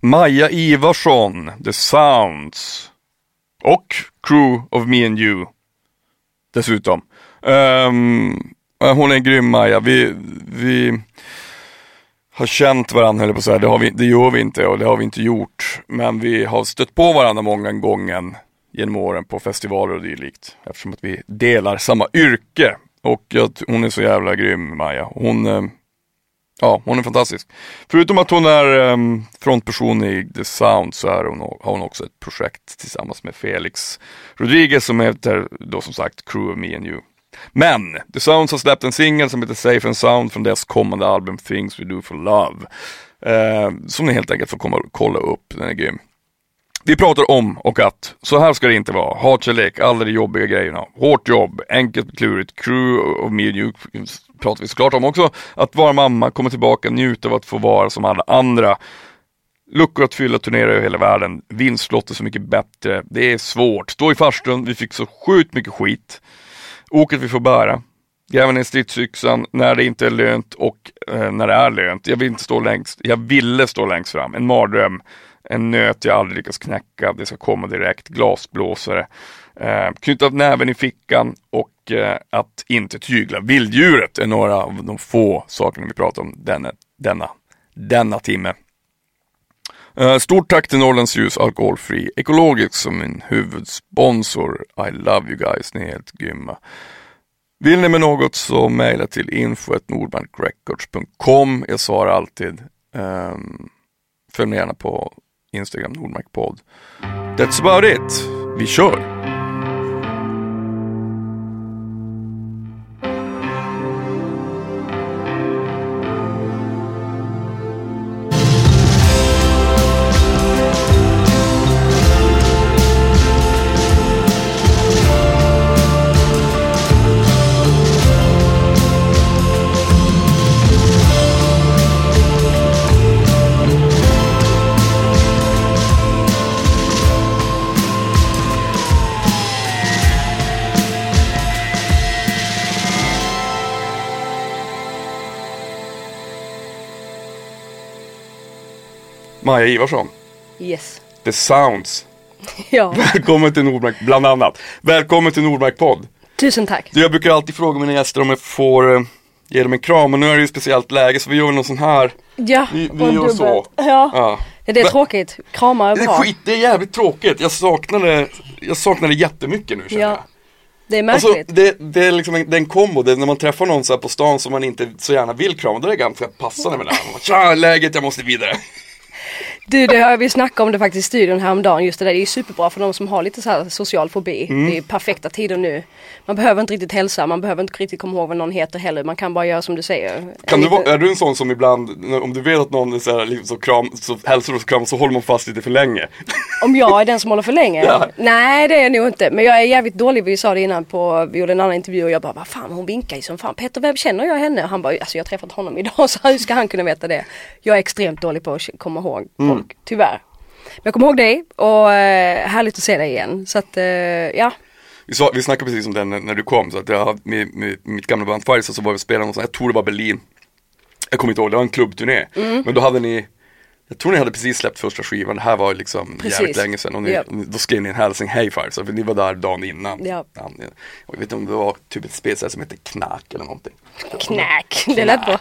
Maja Ivarsson, The Sounds. Och Crew of Me and You. Dessutom. Um, hon är grym Maja. Vi, vi har känt varandra höll jag på att säga. Det, har vi, det gör vi inte och det har vi inte gjort. Men vi har stött på varandra många gånger genom åren på festivaler och dylikt. Eftersom att vi delar samma yrke. Och jag, hon är så jävla grym Maja. Hon, ehm, ja, hon är fantastisk. Förutom att hon är um, frontperson i The Sound så är hon, har hon också ett projekt tillsammans med Felix Rodriguez som heter då som sagt Crew of Me and You. Men The Sounds har släppt en singel som heter Safe and Sound från deras kommande album Things We Do For Love. Eh, som ni helt enkelt får komma och kolla upp, den är grym. Vi pratar om och att, så här ska det inte vara. Hatkärlek, alla de jobbiga grejerna. Hårt jobb, enkelt klurigt, crew och me and you pratar vi såklart om också. Att vara mamma, komma tillbaka, njuta av att få vara som alla andra. Luckor att fylla, turnera över hela världen. Vinstlotter så mycket bättre. Det är svårt. Stå i farstun, vi fick så sjukt mycket skit. Oket vi får bära. Gräva ner stridsyxan när det inte är lönt och eh, när det är lönt. Jag vill inte stå längst, jag ville stå längst fram. En mardröm en nöt jag aldrig lyckas knäcka, det ska komma direkt, glasblåsare, eh, knyta näven i fickan och eh, att inte tygla vilddjuret är några av de få sakerna vi pratar om denna, denna, denna timme. Eh, stort tack till Norrlands Ljus Alkoholfri Ekologisk som min huvudsponsor. I love you guys, ni är helt grymma. Vill ni med något så mejla till info.nordbankrecords.com. Jag svarar alltid. Um, följ mig gärna på Instagram Nordmarkpodd. That's about it. Vi kör! Maja Ivarsson. Yes. The Sounds. ja. Välkommen till Nordmark, bland annat. Välkommen till Nordmark podd. Tusen tack. Du, jag brukar alltid fråga mina gäster om jag får eh, ge dem en kram och nu är det ju ett speciellt läge så vi gör någon sån här. Ja, vi, vi gör så. Ja. ja. det är tråkigt. Kramar är bra. Det är skit, det är jävligt tråkigt. Jag saknar det, jag saknar det jättemycket nu känner ja. jag. Det är märkligt. Alltså, det, det är liksom en, det är en kombo, det är när man träffar någon så på stan som man inte så gärna vill krama, då är det ganska passande med det här. Tja, läget, jag måste vidare. Du, det har vi snackat om det faktiskt i studion häromdagen. Just det där, det är superbra för de som har lite så social fobi. Mm. Det är perfekta tider nu. Man behöver inte riktigt hälsa, man behöver inte riktigt komma ihåg vad någon heter heller. Man kan bara göra som du säger. Kan du vara, är du en sån som ibland, om du vet att någon är så, här, liksom så, kram, så hälsar och kram så håller man fast lite för länge? Om jag är den som håller för länge? Ja. Nej det är jag nog inte. Men jag är jävligt dålig, vi sa det innan på, vi gjorde en annan intervju och jag bara, vad fan hon vinkar ju som fan. Petter, vem känner jag henne? Han bara, alltså jag har träffat honom idag så hur ska han kunna veta det? Jag är extremt dålig på att komma ihåg mm. Folk, tyvärr. Men jag kommer ihåg dig och eh, härligt att se dig igen. Så att, eh, ja. Vi, sa, vi snackade precis om den när, när du kom, så att jag, med, med mitt gamla band Firesa så var vi spelade någonstans, jag tror det var Berlin. Jag kommer inte ihåg, det var en klubbturné. Mm. Men då hade ni jag tror ni hade precis släppt första skivan, det här var liksom precis. jävligt länge sedan och ni, yep. då skrev ni en hälsning Hey Fire, så ni var där dagen innan. Yep. Ja, jag vet inte om det var typ ett spel som hette Knack eller någonting. Knack, det lät bra.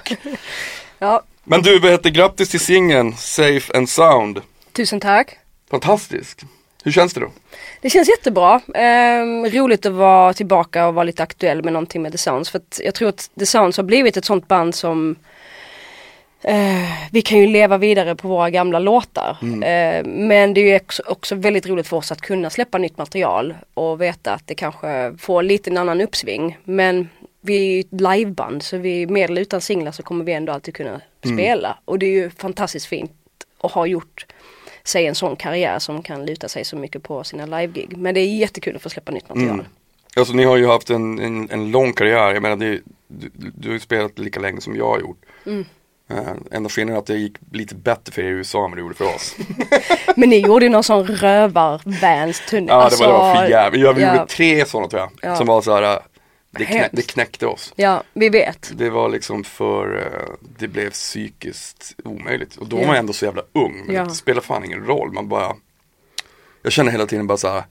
ja. Men du, vad heter grattis till singeln Safe and Sound. Tusen tack. Fantastiskt. Hur känns det då? Det känns jättebra. Eh, roligt att vara tillbaka och vara lite aktuell med någonting med The Sounds. För att jag tror att The Sounds har blivit ett sånt band som eh, vi kan ju leva vidare på våra gamla låtar. Mm. Eh, men det är också, också, väldigt roligt för oss att kunna släppa nytt material och veta att det kanske får lite en annan uppsving. Men vi är ju ett liveband så vi med eller utan singlar så kommer vi ändå alltid kunna mm. spela. Och det är ju fantastiskt fint att ha gjort sig en sån karriär som kan luta sig så mycket på sina live-gig. Men det är jättekul att få släppa nytt material. Mm. Alltså ni har ju haft en, en, en lång karriär, jag menar det, du, du har ju spelat lika länge som jag har gjort. Mm. Enda skillnaden är att det gick lite bättre för er i USA än det gjorde för oss. Men ni gjorde ju någon sån rövar-vans turné. Ja det var, det var för jävligt. Jag, vi ja. gjorde tre sådana tror jag. Ja. Som var så här, Det, knä, det knäckte oss. Ja, vi vet. Det var liksom för, eh, det blev psykiskt omöjligt. Och då Ja. var jag ändå så jävla ung. Men Ja. det spelar fan ingen roll. Man bara, jag känner hela tiden bara så här,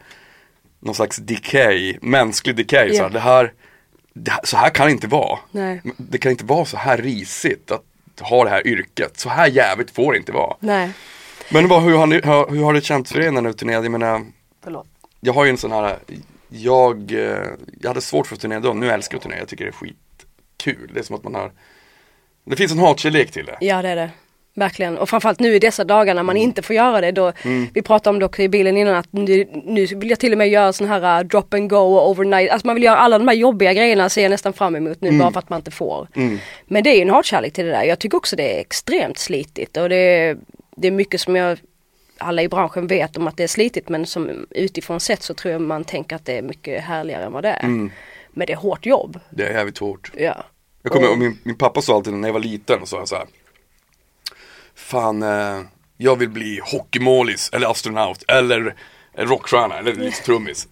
någon slags decay, mänsklig decay. Så, Ja. här, det här, det här, så här kan det inte vara. Nej. Det kan inte vara så här risigt att ha det här yrket. Så här jävligt får det inte vara. Nej. Men vad, hur, har ni, hur, hur har det känts för er när ni turnerade? Jag menar, Förlåt. jag har ju en sån här, jag, eh, jag hade svårt för att turnera då, nu älskar jag att turnera, jag tycker det är skitkul. Det är som att man har, det finns en hatkärlek till det. Ja det är det. Verkligen. Och framförallt nu i dessa dagar när man inte får göra det. Då, Vi pratade om det också i bilen innan att nu, nu vill jag till och med göra sån här uh, drop and go och overnight. Alltså man vill göra alla de här jobbiga grejerna ser jag nästan fram emot nu bara för att man inte får. Mm. Men det är ju en hatkärlek till det där. Jag tycker också det är extremt slitigt och det det är mycket som jag alla i branschen vet om att det är slitigt men som utifrån sett så tror jag man tänker att det är mycket härligare än vad det är. Mm. Men det är hårt jobb. Det är jävligt hårt. Ja. Jag kommer, Och- min, min pappa sa alltid när jag var liten och sa så här. Fan, eh, jag vill bli hockeymålis eller astronaut eller rockstjärna eller liksom trummis.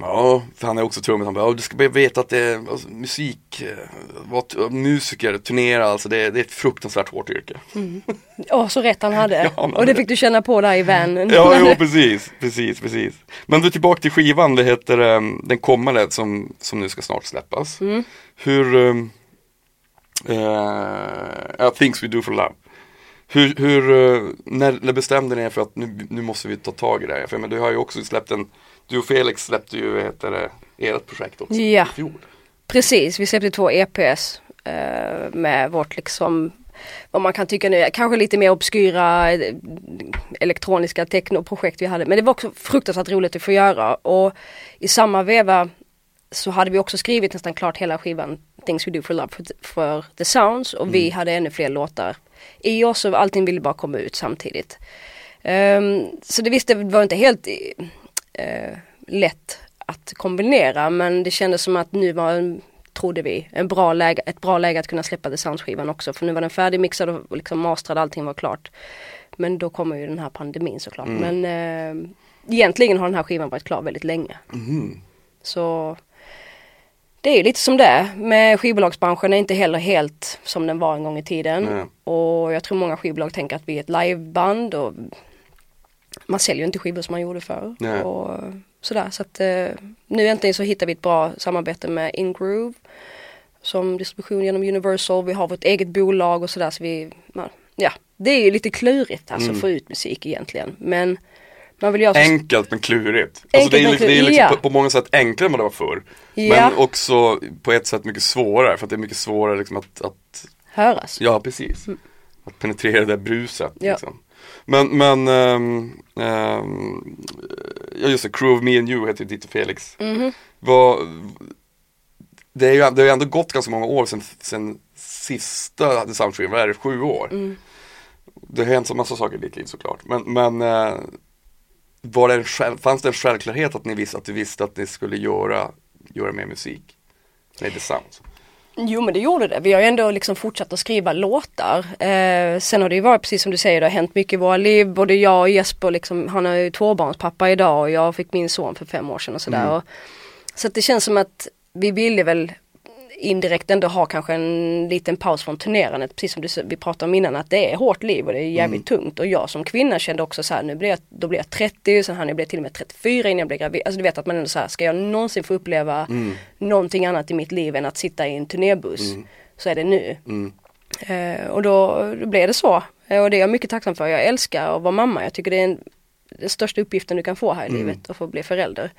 Ja, för han är också trummis. Han bara, "Ja, du ska veta att det är alltså, musik, eh, t- musiker, turnera, alltså det, är- det är ett fruktansvärt hårt yrke. Åh, så rätt han hade. Ja, och det fick du känna på där i vanen. Ja, jo, precis, precis, precis. Men du tillbaka till skivan, det heter um, Den kommande som, som nu ska snart släppas. Mm. Hur, um, ja, Things We Do For Love. Hur, hur eh, när, när bestämde ni er för att nu, nu måste vi ta tag i det här? För men du har ju också släppt en, du och Felix släppte ju, heter det, ert projekt också Ja. i fjol. Precis, vi släppte två EPs eh, med vårt liksom vad man kan tycka nu är kanske lite mer obskyra eh, elektroniska technoprojekt vi hade. Men det var också fruktansvärt roligt att få göra och i samma veva så hade vi också skrivit nästan klart hela skivan Things We Do For Love för, för The Sounds och vi hade ännu fler låtar i oss och allting ville bara komma ut samtidigt. Ehm, så det visste var inte helt eh, lätt att kombinera men det kändes som att nu var en, trodde vi, en bra läge, ett bra läge att kunna släppa The Sounds-skivan också för nu var den färdigmixad och liksom mastrad, allting var klart. Men då kommer ju den här pandemin såklart. Men eh, egentligen har den här skivan varit klar väldigt länge. Mhm. Så det är lite som det är. Med skivbolagsbranschen är inte heller helt som den var en gång i tiden. Nej. Och jag tror många skivbolag tänker att vi är ett liveband och man säljer ju inte skivor som man gjorde förr. Nej. Och sådär. Så att eh, nu äntligen så hittar vi ett bra samarbete med Ingroove. Som distribution genom Universal. Vi har vårt eget bolag och sådär. Så vi, man, ja, det är ju lite klurigt alltså Mm. att få ut musik egentligen. Men man vill göra så Enkelt men klurigt. Alltså Enkelt det är, men liksom- det är klurigt, liksom ja. på, på många sätt enklare än vad det var förr. Ja. Men också på ett sätt mycket svårare för att det är mycket svårare liksom att, att höras. Ja, precis. Att penetrera det där bruset. Ja. Liksom. Men, men, ehm, ehm, ja just det, Crew of Me and You heter ju ditt och Felix. Mhm. Vad, det, är ju, det har ju ändå gått ganska många år sedan, sedan sista Soundtrain, vad är det, sju år? Mm. Det har hänt en massa saker i ditt liv såklart. Men, men eh, var det själv, fanns det en självklarhet att ni visste att du visste att ni skulle göra, göra mer musik? Nej, The Sounds. Jo men det gjorde det. Vi har ju ändå liksom fortsatt att skriva låtar. Eh, sen har det ju varit precis som du säger, det har hänt mycket i våra liv. Både jag och Jesper, liksom, han är ju tvåbarnspappa idag och jag fick min son för fem år sedan och sådär. Mm. Och, så att det känns som att vi ville väl indirekt ändå ha kanske en liten paus från turnerandet. Precis som du, vi pratade om innan att det är hårt liv och det är jävligt tungt. Och jag som kvinna kände också så här, nu blir jag, då blir jag 30, sen hann jag bli till och med 34 innan jag blev gravid. Alltså du vet att man ändå så här, ska jag någonsin få uppleva någonting annat i mitt liv än att sitta i en turnébuss så är det nu. Mm. Eh, och då, då blev det så. Eh, och det är jag mycket tacksam för. Jag älskar att vara mamma. Jag tycker det är en, den största uppgiften du kan få här i livet, att få bli förälder.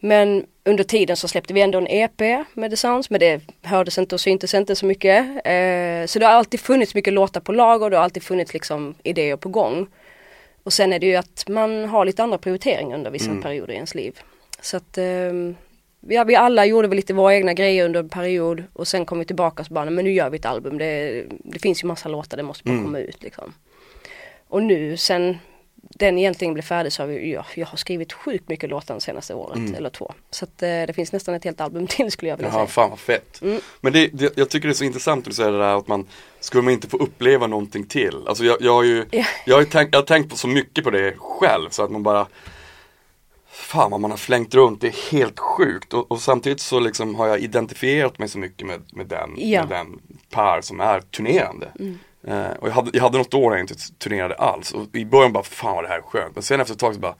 Men under tiden så släppte vi ändå en EP med The Sounds, men det hördes inte och syntes inte så mycket. Eh, så det har alltid funnits mycket låtar på lag och det har alltid funnits liksom idéer på gång. Och sen är det ju att man har lite andra prioriteringar under vissa perioder i ens liv. Så att ehm, ja, vi alla gjorde väl lite våra egna grejer under en period och sen kom vi tillbaka och så bara, men nu gör vi ett album. Det, det finns ju massa låtar, det måste bara komma ut liksom. Och nu sen den egentligen blev färdig så har vi, jag, jag har skrivit sjukt mycket låtar det senaste året eller två. Så att eh, det finns nästan ett helt album till skulle jag vilja Jaha, säga. fan vad fett. Mm. Men det, det, jag tycker det är så intressant att du säger det där att man, skulle man inte få uppleva någonting till? Alltså jag, jag har ju, Ja. jag har tänkt, jag har tänkt på så mycket på det själv så att man bara Fan vad man har flängt runt, det är helt sjukt. Och, och samtidigt så liksom har jag identifierat mig så mycket med, med, den, Ja. med den par som är turnerande. Mm. Eh, och jag hade, jag hade något år när jag inte turnerade alls. Och i början bara, fan vad det här är skönt. Men sen efter ett tag så bara,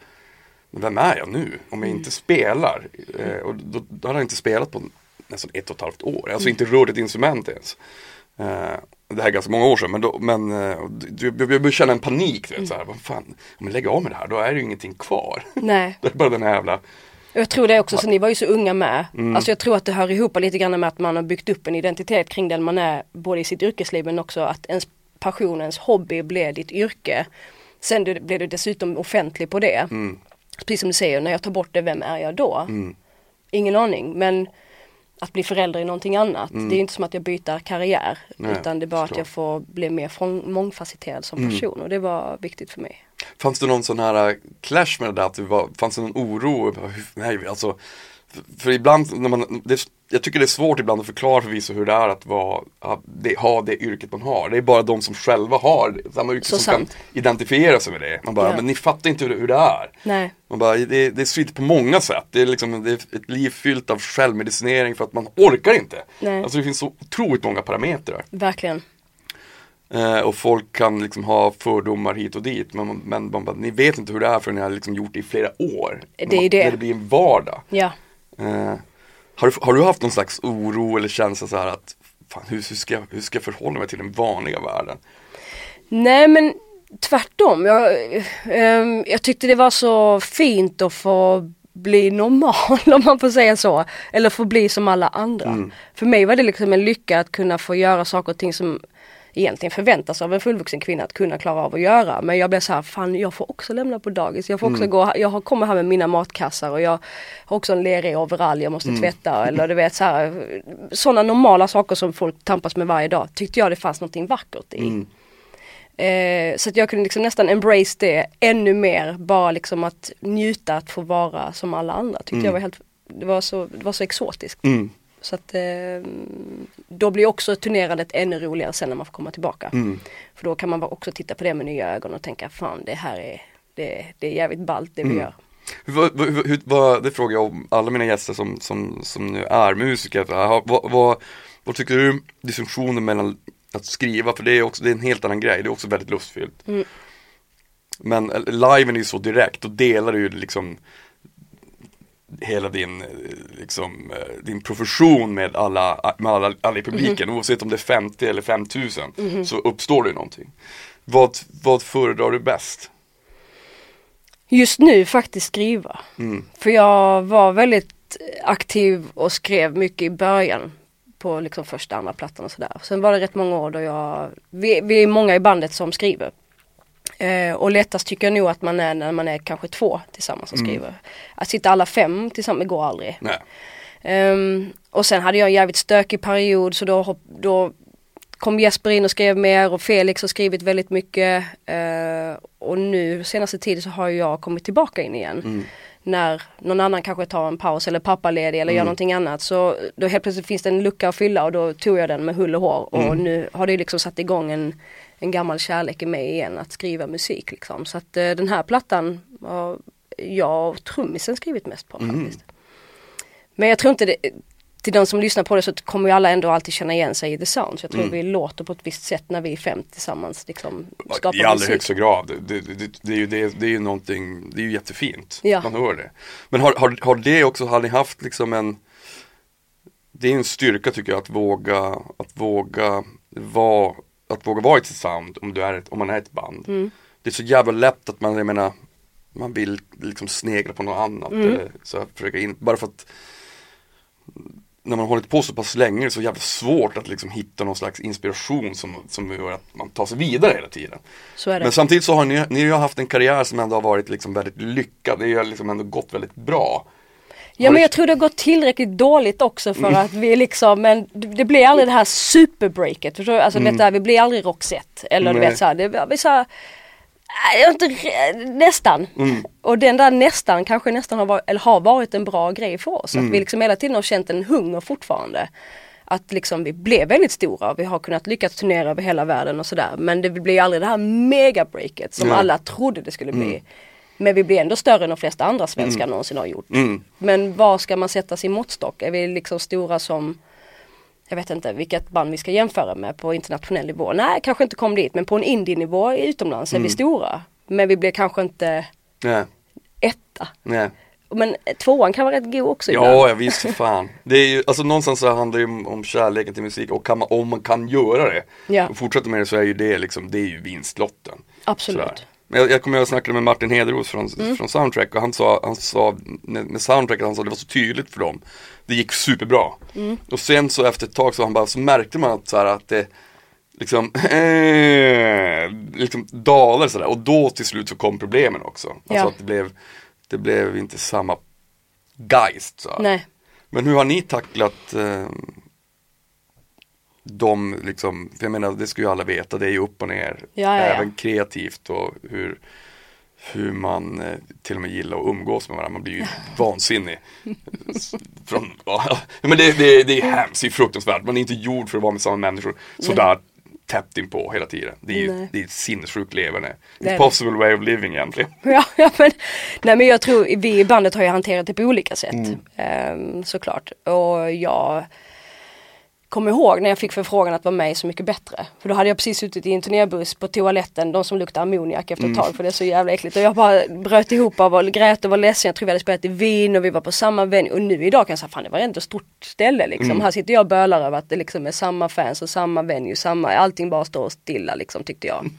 vem är jag nu? Om jag inte spelar. Eh, och då, då hade jag inte spelat på nästan ett och ett halvt år. Alltså inte rört ett instrument ens. Eh, det här är ganska många år sedan men, då, men eh, jag började känna en panik. Du vet, så här, vad fan, om jag lägger av med det här då är det ju ingenting kvar. Nej. det är bara den här jävla Och Jag tror det också, så ni var ju så unga med. Mm. Alltså jag tror att det hör ihop lite grann med att man har byggt upp en identitet kring den man är både i sitt yrkesliv men också att ens passion, ens hobby blev ditt yrke. Sen du- blev du dessutom offentlig på det. Mm. Precis som du säger, när jag tar bort det, vem är jag då? Ingen aning, men att bli förälder är någonting annat. Det är inte som att jag byter karriär. Mm. Nej, utan det är bara att såklart. jag får bli mer mångfacetterad som Mm. person och det var viktigt för mig. Fanns det någon sån här äh, clash med det där? Att det var, fanns det någon oro? Nej, alltså, för, ibland, när man, det, jag tycker det är svårt ibland att förklara för vissa hur det är att vara, att det, ha det yrket man har. Det är bara de som själva har samma yrke Så som kan sant. identifiera sig med det. Man bara, Ja. men ni fattar inte hur, det- hur det är. Nej. Man bara, det, det är svitt på många sätt. Det är, liksom, det är ett liv fyllt av självmedicinering för att man orkar inte. Nej. Alltså det finns så otroligt många parametrar. Verkligen. Eh, och folk kan liksom ha fördomar hit och dit. Men, men man bara, ni vet inte hur det är förrän ni har liksom gjort det i flera år. Det är det. När det blir en vardag. Ja. Eh, har, du, har du haft någon slags oro eller känsla så här att fan, hur, hur, ska jag, hur ska jag förhålla mig till den vanliga världen? Nej men tvärtom. Jag, ehm, jag tyckte det var så fint att få bli normal om man får säga så. Eller få bli som alla andra. För mig var det liksom en lycka att kunna få göra saker och ting som egentligen förväntas av en fullvuxen kvinna att kunna klara av att göra. Men jag blev så här, fan jag får också lämna på dagis. Jag får också gå, jag kommer här med mina matkassar och jag har också en lerig overall jag måste tvätta. Eller du vet så här, sådana normala saker som folk tampas med varje dag. Tyckte jag det fanns någonting vackert i. Eh, så att jag kunde liksom nästan embrace det ännu mer. Bara liksom att njuta att få vara som alla andra. Tyckte jag var helt, det var så, det var så exotiskt. Mm. Så att eh, då blir också turnerandet ännu roligare sen när man får komma tillbaka. Mm. För då kan man också titta på det med nya ögon och tänka fan det här är, det, det är jävligt ballt det vi gör. Hur, vad- hur, vad, det frågar jag om alla mina gäster som, som, som nu är musiker. Vad, vad, vad tycker du distinktionen mellan att skriva, för det är, också, det är en helt annan grej, det är också väldigt lustfyllt. Mm. Men eh, liven är ju så direkt, då delar du ju liksom hela din, eh, liksom, eh, din profession med alla, med alla, alla i publiken. Oavsett om det är 50 eller 5000 så uppstår det någonting. Vad, vad föredrar du bäst? Just nu faktiskt skriva. Mm. För jag var väldigt aktiv och skrev mycket i början. På liksom första, andra plattan och sådär. Sen var det rätt många år då jag, vi, vi är många i bandet som skriver. Eh, och lättast tycker jag nog att man är när man är kanske två tillsammans och skriver. Att sitta alla fem tillsammans går aldrig. Ehm, och sen hade jag en jävligt stökig period så då, då kom Jesper in och skrev mer och Felix har skrivit väldigt mycket. Eh, och nu senaste tiden så har jag kommit tillbaka in igen. När någon annan kanske tar en paus eller pappaledig eller gör någonting annat. Så då helt plötsligt finns det en lucka att fylla och då tog jag den med hull och hår. Och nu har det liksom satt igång en, en gammal kärlek i mig igen att skriva musik liksom. Så att eh, den här plattan har jag och trummisen skrivit mest på faktiskt. Men jag tror inte det, till de som lyssnar på det så kommer ju alla ändå alltid känna igen sig i The Sound. Så jag tror vi låter på ett visst sätt när vi är fem tillsammans liksom skapar I allra högsta grad. Det, det, det, det, är ju, det, det är ju någonting, det är ju jättefint. Ja. Man hör det. Men har, har, har det också, har ni haft liksom en Det är en styrka tycker jag att våga, att våga vara, att våga vara i ett sound om, du är ett, om man är ett band. Mm. Det är så jävla lätt att man, jag menar Man vill liksom snegla på något annat. Mm. Eller så här, försöka in, bara för att när man har hållit på så pass länge är det så jävla svårt att liksom hitta någon slags inspiration som, som gör att man tar sig vidare hela tiden. Så är. Men samtidigt så har ni, ni har haft en karriär som ändå har varit liksom väldigt lyckad. Det har liksom ändå gått väldigt bra. Ja men du- jag tror det har gått tillräckligt dåligt också för att vi liksom, men det blir aldrig det här superbreaket. Förstår du? Alltså du vet det här, vi blir aldrig Roxette. Eller du Nej. vet såhär, det vi så här, inte, nästan. Och den där nästan kanske nästan har varit, eller har varit en bra grej för oss. Att vi liksom hela tiden har känt en hunger fortfarande. Att liksom vi blev väldigt stora och vi har kunnat lyckas turnera över hela världen och sådär. Men det blir aldrig det här megabreaket som Nej. alla trodde det skulle bli. Men vi blir ändå större än de flesta andra svenskar någonsin har gjort. Mm. Men var ska man sätta sin måttstock? Är vi liksom stora som jag vet inte vilket band vi ska jämföra med på internationell nivå. Nej, kanske inte kom dit men på en indie-nivå utomlands är vi stora. Men vi blir kanske inte Nej, etta. nej. Men tvåan kan vara rätt god också ibland. Ja, jag visst för fan. Det är ju, alltså någonstans så handlar det ju om, kärleken till musik och man, om man kan göra det Ja. och fortsätta med det så är ju det liksom, det är ju vinstlotten. Absolut. Sådär. Men jag, jag kommer ihåg att jag snackade med Martin Hederos från, Mm. från Soundtrack och han sa, han sa med, Soundtrack, han sa det var så tydligt för dem. Det gick superbra. Mm. Och sen så efter ett tag så, han bara, så märkte man att, så här, att det liksom, eh, liksom dalar sådär och då till slut så kom problemen också. Alltså Ja. att det blev, det blev inte samma geist. Så. Nej. Men hur har ni tacklat eh, de liksom, för jag menar det ska ju alla veta, det är ju upp och ner. Ja, ja. Även kreativt och hur, hur man eh, till och med gillar att umgås med varandra, man blir ju vansinnig. Från, ja, men det, det, det är hemskt, det är fruktansvärt, man är inte gjord för att vara med samma människor sådär tätt inpå hela tiden. Det är ju Nej. det är ett sinnessjukt leverne. Impossible way of living egentligen. Ja, ja, men, nej men jag tror vi i bandet har ju hanterat det på olika sätt. Ehm, såklart. Och jag kommer ihåg när jag fick förfrågan att vara med i Så mycket bättre. För då hade jag precis suttit i en turnébuss på toaletten, de som luktar ammoniak efter ett tag för det är så jävla äckligt. Och jag bara bröt ihop av och grät och var ledsen. Jag tror vi hade spelat i Wien och vi var på samma venue. Och nu idag kan jag säga, fan det var ändå ett stort ställe liksom. Här sitter jag och bölar över att det liksom är samma fans och samma venue, samma, allting bara står stilla liksom tyckte jag.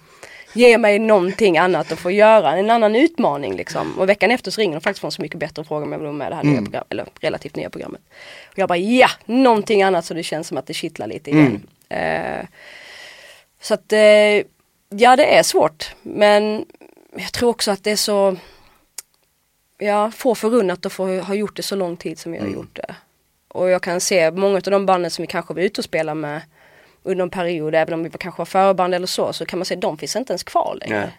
Ge mig någonting annat att få göra, en annan utmaning liksom. Och veckan efter så ringer de faktiskt från Så mycket bättre och frågar om jag vill vara med i det här nya program, eller relativt nya programmet. Och jag bara ja, någonting annat så det känns som att det kittlar lite igen. Eh, så att eh, ja det är svårt men jag tror också att det är så Ja, få förunnat att få ha gjort det så lång tid som vi har gjort det. Och jag kan se många av de banden som vi kanske var ute och spela med under en period, även om vi kanske var förband eller så, så kan man säga att de finns inte ens kvar längre. Nej.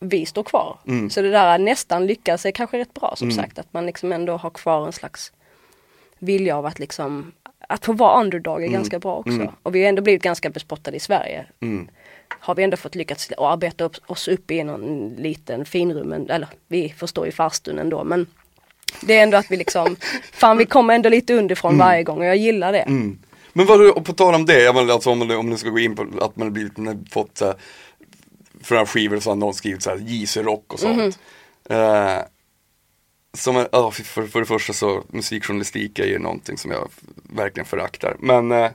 Vi står kvar. Mm. Så det där att nästan lyckas är kanske rätt bra som sagt, att man liksom ändå har kvar en slags vilja av att liksom att få vara underdog är ganska bra också. Och vi har ändå blivit ganska bespottade i Sverige. Mm. Har vi ändå fått lyckats arbeta upp, oss upp i någon liten finrum, en- eller vi förstår ju farstun ändå men det är ändå att vi liksom, fan vi kommer ändå lite underifrån varje gång och jag gillar det. Mm. Men vad, och på tal om det, jag menar, alltså om, om ni ska gå in på att man har blivit, man fått så här, för några skivor så har någon skrivit så här JC Rock och sånt. Eh, som, är- ja, för, för, det första så musikjournalistik är ju någonting som jag verkligen föraktar. Men, eh,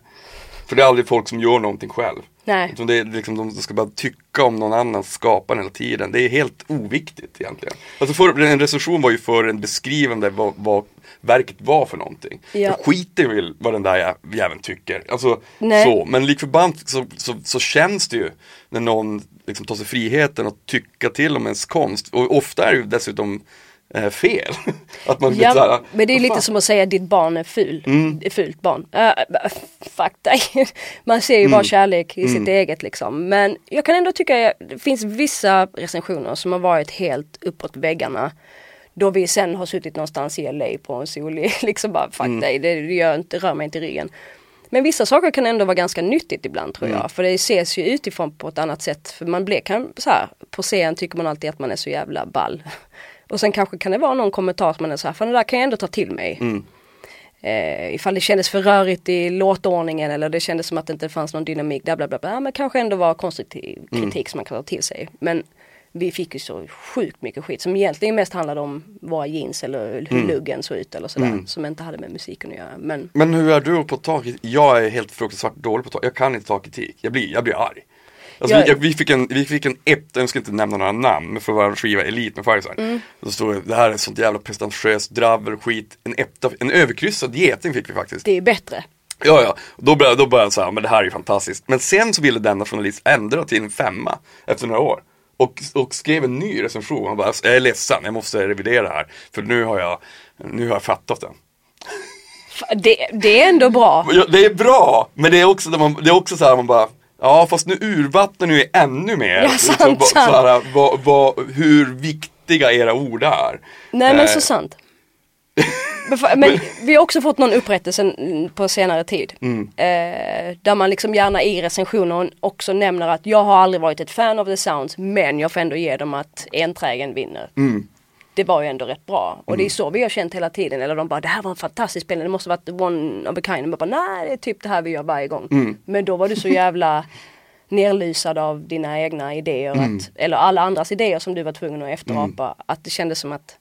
för det är aldrig folk som gör någonting själv. Nej. Utan det är liksom, de ska bara tycka om någon annans skapande hela tiden. Det är helt oviktigt egentligen. Alltså för, en recension var ju för en beskrivande vad, vad verket var för någonting. Ja. Jag skiter väl vad den där jä- jäveln tycker. Alltså, Nej. så. Men lik förbannat så, så, så känns det ju när någon liksom tar sig friheten att tycka till om ens konst. Och ofta är det ju dessutom eh, fel. att man Ja, men det är lite fan? som att säga att ditt barn är ful. Mm. Är fult barn. Uh, fuck dig. Man ser ju Mm. bara kärlek i sitt eget liksom. Men jag kan ändå tycka att det finns vissa recensioner som har varit helt uppåt väggarna. Då vi sen har suttit någonstans i LA på en solig, liksom bara fuck Mm. dig, det gör inte, rör mig inte i ryggen. Men vissa saker kan ändå vara ganska nyttigt ibland tror Mm. jag. För det ses ju utifrån på ett annat sätt. För man blir kan, så här, på scen tycker man alltid att man är så jävla ball. Och sen kanske kan det vara någon kommentar som man är så här, för det där kan jag ändå ta till mig. Mm. Eh, ifall det kändes för rörigt i låtordningen eller det kändes som att det inte fanns någon dynamik, bla bla bla. bla. Men kanske ändå var konstruktiv kritik som man kan ta till sig. Men vi fick ju så sjukt mycket skit som egentligen mest handlade om våra jeans eller hur luggen såg ut eller sådär. Som inte hade med musiken att göra. Men Men hur är du på tak? Jag är helt fruktansvärt dålig på tak. Jag kan inte ta kritik. Jag blir, jag blir arg. Alltså Jag- vi, vi fick en, vi fick en ett, jag ska inte nämna några namn, men för vår skiva Elit med Fireside. Mm. Då stod det, det här är sånt jävla pretentiöst dravel och skit. En etta, en överkryssad geting fick vi faktiskt. det är bättre. Ja, ja. Då började, då började jag säga, men det här är ju fantastiskt. Men sen så ville denna journalist ändra till en femma efter några år. Och, och skrev en ny recension. Han bara, jag är ledsen, jag måste revidera det här. För nu har jag, nu har jag fattat den. Det, det är ändå bra. Ja, det är bra, men det är också, man, det är också så här man bara Ja fast nu urvattnar ni ju ännu mer Ja, sant, vad- sant. så här, vad, vad, hur viktiga era ord är. Nej men Eh, så sant. Men vi har också fått någon upprättelse på senare tid. Mm. Eh, där man liksom gärna i recensionen också nämner att jag har aldrig varit ett fan av The Sounds men jag får ändå ge dem att enträgen vinner. Mm. Det var ju ändå rätt bra. Och det är så vi har känt hela tiden. Eller de bara, det här var en fantastisk spelning, det måste varit one of a kind. Och bara, nej det är typ det här vi gör varje gång. Men då var du så jävla nerlysad av dina egna idéer. Att, eller alla andras idéer som du var tvungen att efterapa. Att det kändes som att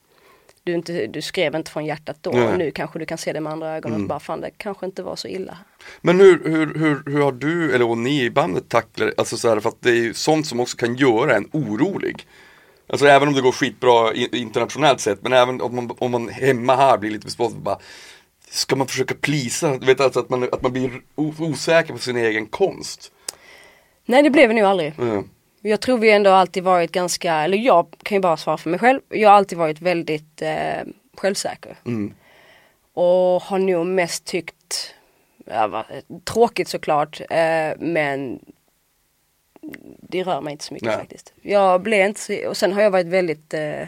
du, inte, du skrev inte från hjärtat då. Nej. Och nu kanske du kan se det med andra ögon. Och bara, fan det kanske inte var så illa. Men hur, hur, hur, hur har du, eller och ni i bandet tacklat alltså så här, för att det är ju sånt som också kan göra en orolig. Alltså även om det går skitbra internationellt sett, men även om man, om man hemma här blir lite bespottad, bara Ska man försöka plisa, du vet alltså att man, att man blir osäker på sin egen konst. Nej det blev vi nog aldrig. Mm. Jag tror vi ändå alltid varit ganska, eller jag kan ju bara svara för mig själv. Jag har alltid varit väldigt eh, självsäker. Mm. Och har nog mest tyckt, ja, tråkigt såklart, eh, men det rör mig inte så mycket Nej. faktiskt. Jag blev inte så, och sen har jag varit väldigt eh,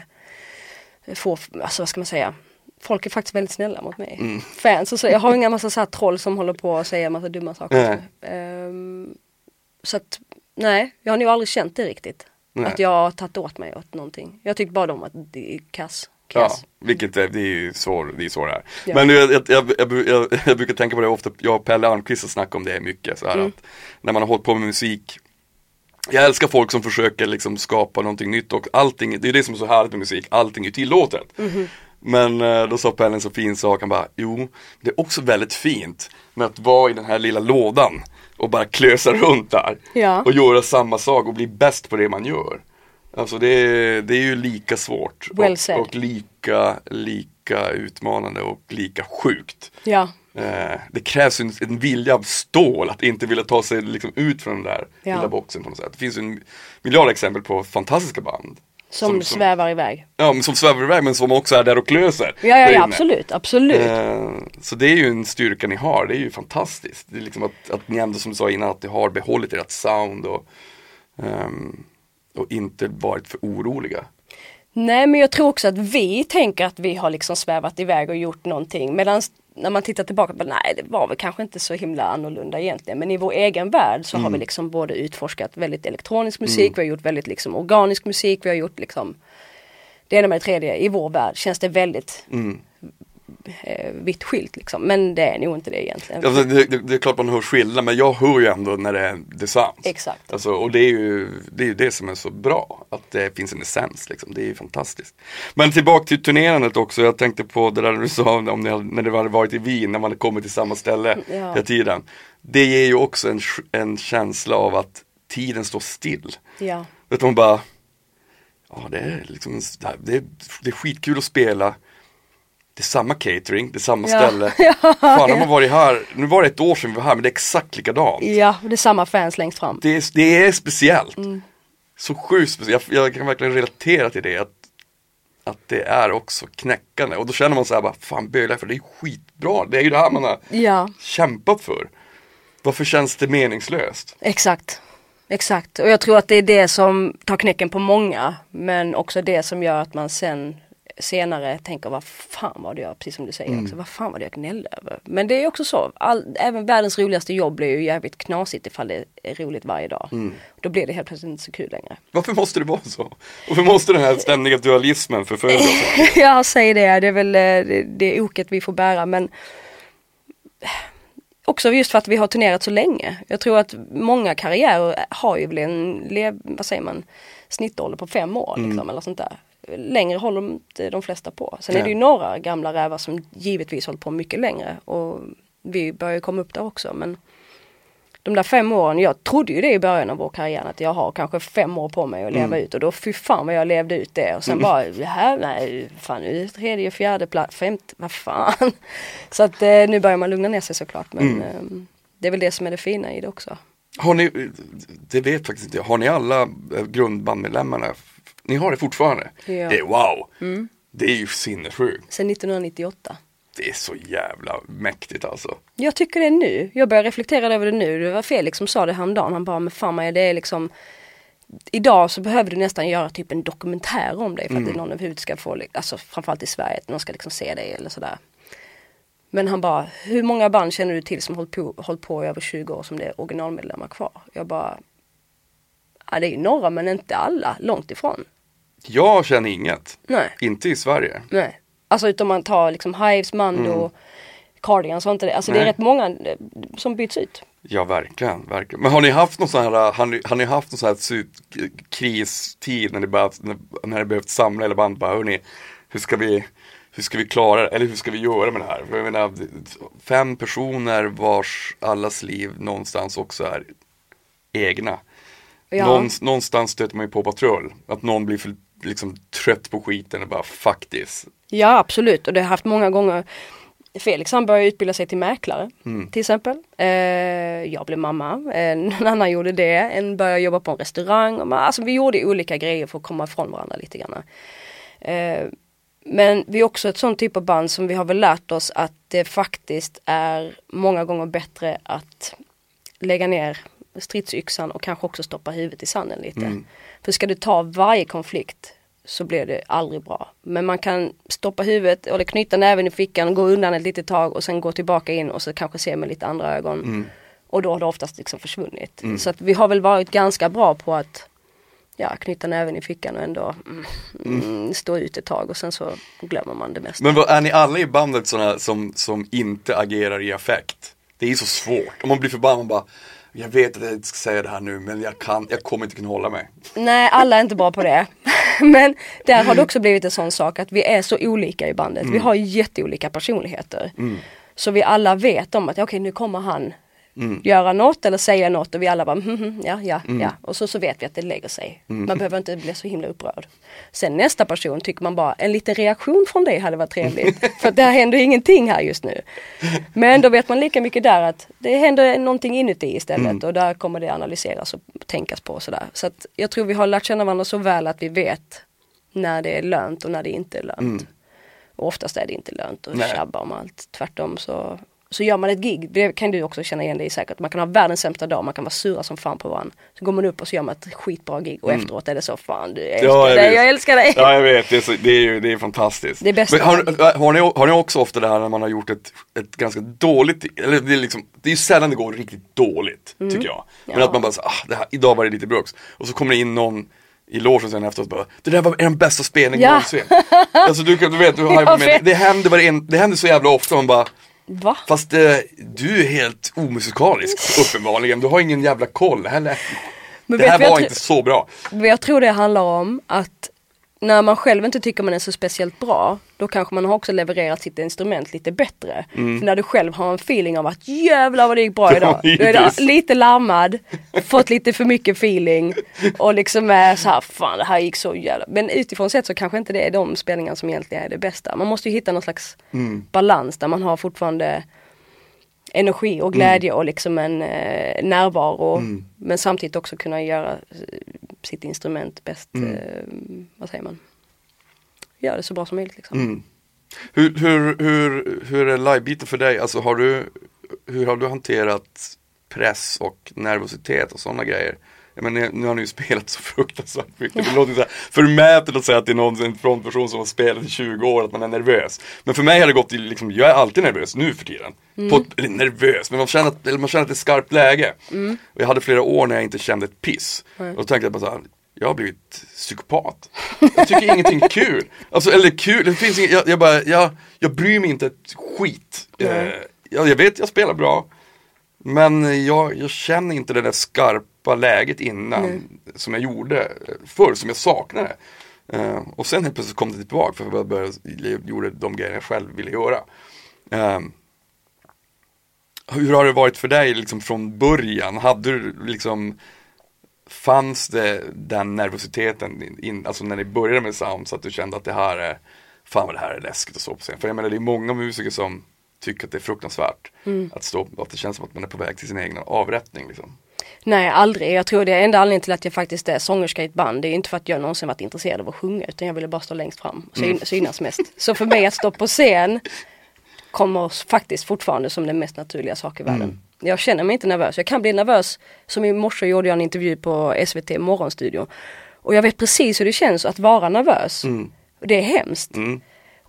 få, alltså vad ska man säga, folk är faktiskt väldigt snälla mot mig. Mm. Fans och så, jag har inga massa så här troll som håller på och säger massa dumma saker. Ehm, så att, nej, jag har nog aldrig känt det riktigt. Nej. Att jag har tagit åt mig åt någonting. Jag tycker bara om att det är kass. Ja, kass. vilket är, det är ju så det är, så det är. Ja. Men jag, jag, jag, jag brukar tänka på det ofta, jag och Pelle Almqvist har snackat om det mycket. Så här, Mm. att när man har hållit på med musik jag älskar folk som försöker liksom skapa någonting nytt och allting, det är det som är så härligt med musik, allting är tillåtet. Mhm. Men eh, då sa Pelle en så fin sak, han bara, jo, det är också väldigt fint med att vara i den här lilla lådan och bara klösa runt där. Ja. Och göra samma sak och bli bäst på det man gör. Alltså det är, det är ju lika svårt Well och, och lika, lika utmanande och lika sjukt. Ja, Eh, det krävs en, en vilja av stål att inte vilja ta sig liksom ut från den där Ja. lilla boxen på något sätt. Det finns en miljard exempel på fantastiska band. som, svävar iväg. Ja, men som svävar iväg men som också är där och klöser. Ja, ja, ja absolut, absolut. Eh, så det är ju en styrka ni har, det är ju fantastiskt. Det är liksom att, att ni ändå som du sa innan, att ni har behållit ert sound och, ehm, och inte varit för oroliga. Nej men jag tror också att vi tänker att vi har liksom svävat iväg och gjort någonting. Medan när man tittar tillbaka på nej det var väl kanske inte så himla annorlunda egentligen. Men i vår egen värld så har vi liksom både utforskat väldigt elektronisk musik, vi har gjort väldigt liksom organisk musik, vi har gjort liksom det ena med det tredje. I vår värld känns det väldigt Mm. Eh, vitt skilt liksom. Men det är nog inte det egentligen. Alltså, det, det, det är klart man hör skillnad men jag hör ju ändå när det är sounds. Exakt. Alltså, och det är, ju, det är ju det som är så bra, att det finns en essens liksom. Det är ju fantastiskt. Men tillbaka till turnerandet också, jag tänkte på det där du sa om ni när det hade varit i Wien, när man hade kommit till samma ställe Ja. hela tiden. Det ger ju också en, en känsla av att tiden står still. Ja. Du, man bara, ja det är liksom, det, är, det är skitkul att spela. Det är samma catering, det är samma Ja. ställe. Fan, de har varit här, nu var det ett år sedan vi var här men det är exakt likadant. ja, det är samma fans längst fram. Det är, det är speciellt. Mm. Så sjukt speciellt, jag, jag kan verkligen relatera till det. Att, att det är också knäckande. Och då känner man så här bara, fan bölar för det är skitbra. Det är ju det här man har Ja, kämpat för. Varför känns det meningslöst? exakt. Exakt, och jag tror att det är det som tar knäcken på många. Men också det som gör att man sen senare tänker vad fan var det jag, precis som du säger också, vad fan var det jag gnällde över. Men det är också så, all, även världens roligaste jobb blir ju jävligt knasigt ifall det är roligt varje dag. Då blir det helt plötsligt inte så kul längre. Varför måste det vara så? Varför måste den här ständiga dualismen förfölja oss? jag säger det, det är väl eh, det, det oket vi får bära men Också just för att vi har turnerat så länge. Jag tror att många karriärer har ju väl en, vad säger man, snittålder på fem år liksom, eller sånt där. Längre håller inte de flesta på. Sen är det ju Nej. några gamla rävar som givetvis hållit på mycket längre och vi börjar komma upp där också men de där fem åren, jag trodde ju det i början av vår karriär att jag har kanske fem år på mig att leva ut och då fy fan vad jag levde ut det och sen bara, det här, nej, fan nu är det tredje, fjärde plats, femte, vad fan. Så att eh, nu börjar man lugna ner sig såklart men eh, det är väl det som är det fina i det också. Har ni, det vet faktiskt inte har ni alla grundbandmedlemmarna? Ni har det fortfarande? Ja. Mm. Det är wow! Det är ju sinnessjukt. Sen 1998. Det är så jävla mäktigt alltså. Jag tycker det nu. Jag börjar reflektera över det nu. Det var Felix som sa det häromdagen. Han bara, men fan Maja, det är liksom Idag så behöver du nästan göra typ en dokumentär om dig för att Mm. någon överhuvudtaget ska få, alltså framförallt i Sverige, att någon ska liksom se dig eller sådär. Men han bara, hur många band känner du till som hållit på, hållit på i över 20 år som det är originalmedlemmar kvar? Jag bara, ja det är ju några men inte alla, långt ifrån. Jag känner inget. Nej, Inte i Sverige. nej. Alltså utom man tar liksom Hives, Mando, Cardigans och inte det. Alltså det är Mm. Nej. rätt många eh, som byts ut. Ja, verkligen, verkligen. Men har ni haft någon sån här, har ni, har ni haft någon sån här kristid när ni, bara, när, ni behövt samla hela bandet? Bara, hörni, hur ska vi, hur ska vi klara det? Eller hur ska vi göra med det här? För jag menar, fem personer vars allas liv någonstans också är egna. Ja. Någonstans, någonstans stöter man ju på patrull. Att någon blir för, liksom trött på skiten och bara this. Ja absolut och det har haft många gånger. Felix han började utbilda sig till mäklare till exempel. Eh, jag blev mamma, eh, någon annan gjorde det, en började jobba på en restaurang. Och man, alltså vi gjorde olika grejer för att komma ifrån varandra lite grann. Eh, men vi är också ett sånt typ av band som vi har väl lärt oss att det faktiskt är många gånger bättre att lägga ner stridsyxan och kanske också stoppa huvudet i sanden lite. För ska du ta varje konflikt så blir det aldrig bra. Men man kan stoppa huvudet eller knyta näven i fickan, gå undan ett litet tag och sen gå tillbaka in och så kanske se med lite andra ögon. Och då har det oftast liksom försvunnit. Så att vi har väl varit ganska bra på att ja, knyta näven i fickan och ändå mm, mm, stå ut ett tag och sen så glömmer man det mesta. Men vad, är ni alla i bandet såna som, som inte agerar i affekt? Det är så svårt. Om man blir förbannad man bara Jag vet att jag inte ska säga det här nu men jag kan, jag kommer inte kunna hålla mig. Nej, alla är inte bra på det. Men där har det också blivit en sån sak att vi är så olika i bandet. Vi har jätteolika personligheter. Så vi alla vet om att okej nu kommer han göra något eller säga något och vi alla bara mm, mm, ja, ja, ja. Och så, så vet vi att det lägger sig. Man behöver inte bli så himla upprörd. Sen nästa person tycker man bara en liten reaktion från dig hade varit trevligt. För det händer ingenting här just nu. Men då vet man lika mycket där att det händer någonting inuti istället och där kommer det analyseras och tänkas på och sådär. Så att jag tror vi har lärt känna varandra så väl att vi vet när det är lönt och när det inte är lönt. Och oftast är det inte lönt att Nej. tjabba om allt. Tvärtom så, så gör man ett gig, det kan du också känna igen dig i säkert. Man kan ha världens sämsta dag, man kan vara sura som fan på varandra. Så går man upp och så gör man ett skitbra gig och efteråt är det så fan du jag älskar Ja, jag dig, vet. jag älskar dig. Ja jag vet, det är, så, det är ju det är fantastiskt. Det är bästa. Men har, har, ni, har ni också ofta det här när man har gjort ett, ett ganska dåligt, eller det är liksom, det är ju sällan det går riktigt dåligt tycker jag. Men Mm. Ja. att man bara så, ah, det här, idag var det lite bruks. Och så kommer det in någon i logen sen efteråt bara, det där var den bästa spelningen Ja. någonsin. alltså du, du vet, du har Jag med, det, händer en, det händer så jävla ofta man bara Va? Fast eh, du är helt omusikalisk uppenbarligen, du har ingen jävla koll heller. Men det här jag var inte så bra. Men Jag tror det handlar om att när man själv inte tycker man är så speciellt bra, då kanske man har också levererat sitt instrument lite bättre. För när du själv har en feeling av att jävlar vad det gick bra idag. Är du Givetvis. lite larmad, fått lite för mycket feeling och liksom är så här, fan det här gick så jävla. Men utifrån sett så kanske inte det är de spelningar som egentligen är det bästa. Man måste ju hitta någon slags balans där man har fortfarande energi och glädje och liksom en eh, närvaro. Men samtidigt också kunna göra eh, sitt instrument bäst, eh, vad säger man? Göra det så bra som möjligt liksom. Mm. Hur, hur, hur, hur är livebiten för dig? Alltså har du, hur har du hanterat press och nervositet och sådana grejer? Menar, nu har ni ju spelat så fruktansvärt mycket. Det låter så här förmätet att säga att det är någon en frontperson som har spelat i 20 år, att man är nervös. Men för mig har det gått till, liksom, jag är alltid nervös nu för tiden. På, ett- eller nervös, men man känner, att, eller man känner att det är skarpt läge. Och jag hade flera år när jag inte kände ett piss. Och då tänkte jag bara så här, jag har blivit psykopat. Jag tycker ingenting är kul. Alltså, eller kul, det finns inget, jag, jag bara, jag, jag bryr mig inte ett skit. Eh, jag, jag vet jag spelar bra. Men jag, jag känner inte det där skarpa läget innan som jag gjorde förr, som jag saknade. Eh, och sen helt plötsligt kom det tillbaka för jag började, gjorde de grejer jag själv ville göra. Eh, hur har det varit för dig liksom från början? Hade du liksom Fanns det den nervositeten, in, alltså när ni började med sound så att du kände att det här är Fan vad det här är läskigt att stå på scen. För jag menar det är många musiker som tycker att det är fruktansvärt att stå, att det känns som att man är på väg till sin egen avrättning liksom. Nej aldrig, jag tror det är enda anledningen till att jag faktiskt är sångerska i ett band. Det är inte för att jag någonsin varit intresserad av att sjunga utan jag ville bara stå längst fram och syn, synas mest. Så för mig att stå på scen kommer faktiskt fortfarande som den mest naturliga sak i världen. Jag känner mig inte nervös. Jag kan bli nervös. Som i morse gjorde jag en intervju på SVT Morgonstudio. Och jag vet precis hur det känns att vara nervös. Och det är hemskt.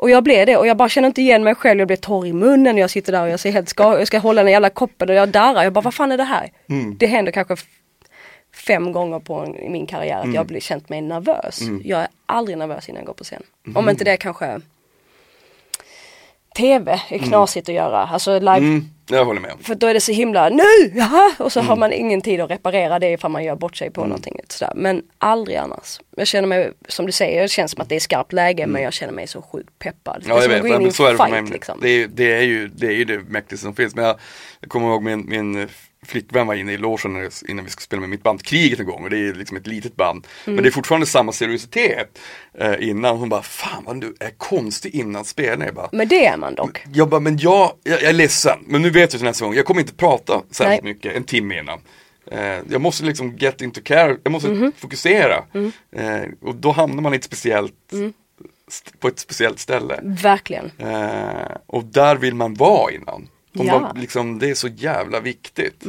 Och jag blev det och jag bara känner inte igen mig själv. Jag blir torr i munnen och jag sitter där och jag ser helt ska jag ska hålla den jävla koppen och jag darrar. Jag bara vad fan är det här? Det händer kanske fem gånger på en, i min karriär att Mm. jag blir känt mig nervös. Jag är aldrig nervös innan jag går på scen. Om inte det kanske TV är knasigt att göra. Alltså live Mm, jag håller med. för då är det så himla nu, jaha! Och så har man ingen tid att reparera det ifall man gör bort sig på någonting. Sådär. Men aldrig annars. Jag känner mig, som du säger, det känns som att det är skarpt läge men jag känner mig så sjukt peppad. Ja, jag som vet, i men en så är det för mig. liksom. Det, är, det, är ju, det är ju det mäktigaste som finns. Men jag, jag kommer ihåg min, min flickvän var inne i logen innan vi skulle spela med mitt band Kriget en gång och det är liksom ett litet band. Mm. Men det är fortfarande samma seriositet eh, innan. Hon bara, fan vad du är konstig innan spelningen. Jag bara, Men det är man dock. jag bara, men jag, jag, jag är ledsen. Men nu vet jag till nästa gång, jag kommer inte prata särskilt Nej. mycket en timme innan. Eh, jag måste liksom get into care, jag måste Mhm. fokusera. Mm. Eh, och då hamnar man i ett speciellt, st- på ett speciellt ställe. Verkligen. Eh, och där vill man vara innan. Om Ja. man, liksom, det är så jävla viktigt.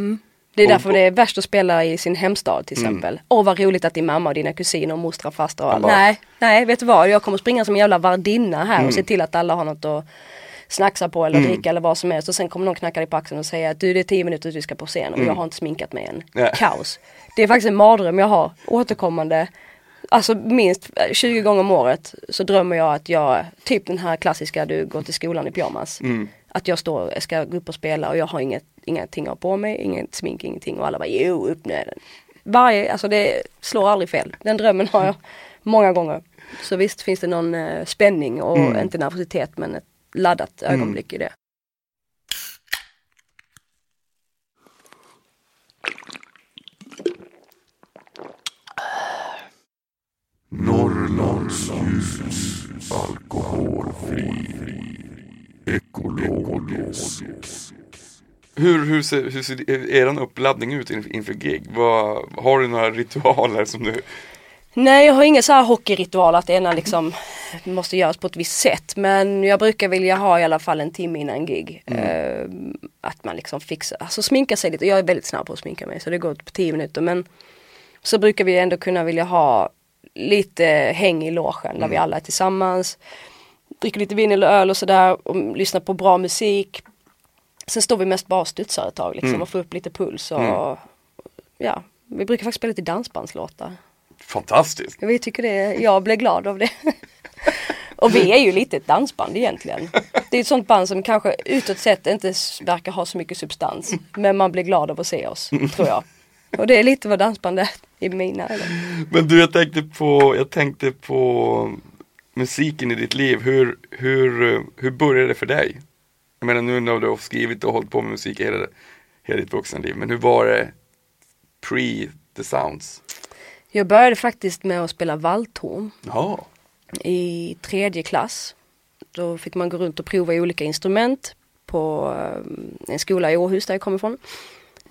Det är Och- därför det är värst att spela i sin hemstad till exempel. Åh vad roligt att din mamma och dina kusiner och mostrar och fastrar och bara- Nej, nej vet du vad, jag kommer springa som en jävla värdinna här Mm. och se till att alla har något att snacksa på eller dricka eller vad som helst och sen kommer någon knacka dig på axeln och säga att du det är tio minuter tills vi ska på scen och jag har inte sminkat mig än. Mm. Nej. Kaos. Det är faktiskt en mardröm jag har återkommande. Alltså minst 20 gånger om året så drömmer jag att jag, typ den här klassiska du går till skolan i pyjamas. Mm. Att jag står, ska gå upp och spela och jag har inget, ingenting att ha på mig, inget smink, ingenting och alla bara jo upp med den. Varje, alltså det slår aldrig fel. Den drömmen har jag många gånger. Så visst finns det någon eh, spänning och Mm. inte nervositet men ett laddat ögonblick i det. Norrlands ljus, alkoholfri, ekologisk. Hur, hur, ser, hur ser er uppladdning ut inför, gig? Vad, har du några ritualer som du Nej jag har ingen så här hockeyritual att det ena liksom måste göras på ett visst sätt. Men jag brukar vilja ha i alla fall en timme innan gig. Eh, att man liksom fixar, alltså sminka sig lite. Jag är väldigt snabb på att sminka mig så det går på tio minuter. Men så brukar vi ändå kunna vilja ha lite häng i logen där vi alla är tillsammans. Dricker lite vin eller öl och sådär och lyssnar på bra musik. Sen står vi mest bara och studsar ett tag liksom och får upp lite puls och ja, vi brukar faktiskt spela lite dansbandslåtar. Fantastiskt! Vi tycker det, jag blir glad av det. Och vi är ju lite ett dansband egentligen. Det är ett sånt band som kanske utåt sett inte verkar ha så mycket substans. Men man blir glad av att se oss, tror jag. Och det är lite vad dansband är i mina ögon. Men du, jag tänkte på, jag tänkte på musiken i ditt liv. Hur, hur, hur började det för dig? Jag menar nu när du har skrivit och hållit på med musik hela, hela ditt vuxna liv. Men hur var det pre the sounds? Jag började faktiskt med att spela valthorn Ja. i tredje klass. Då fick man gå runt och prova olika instrument på eh, en skola i Åhus där jag kommer ifrån.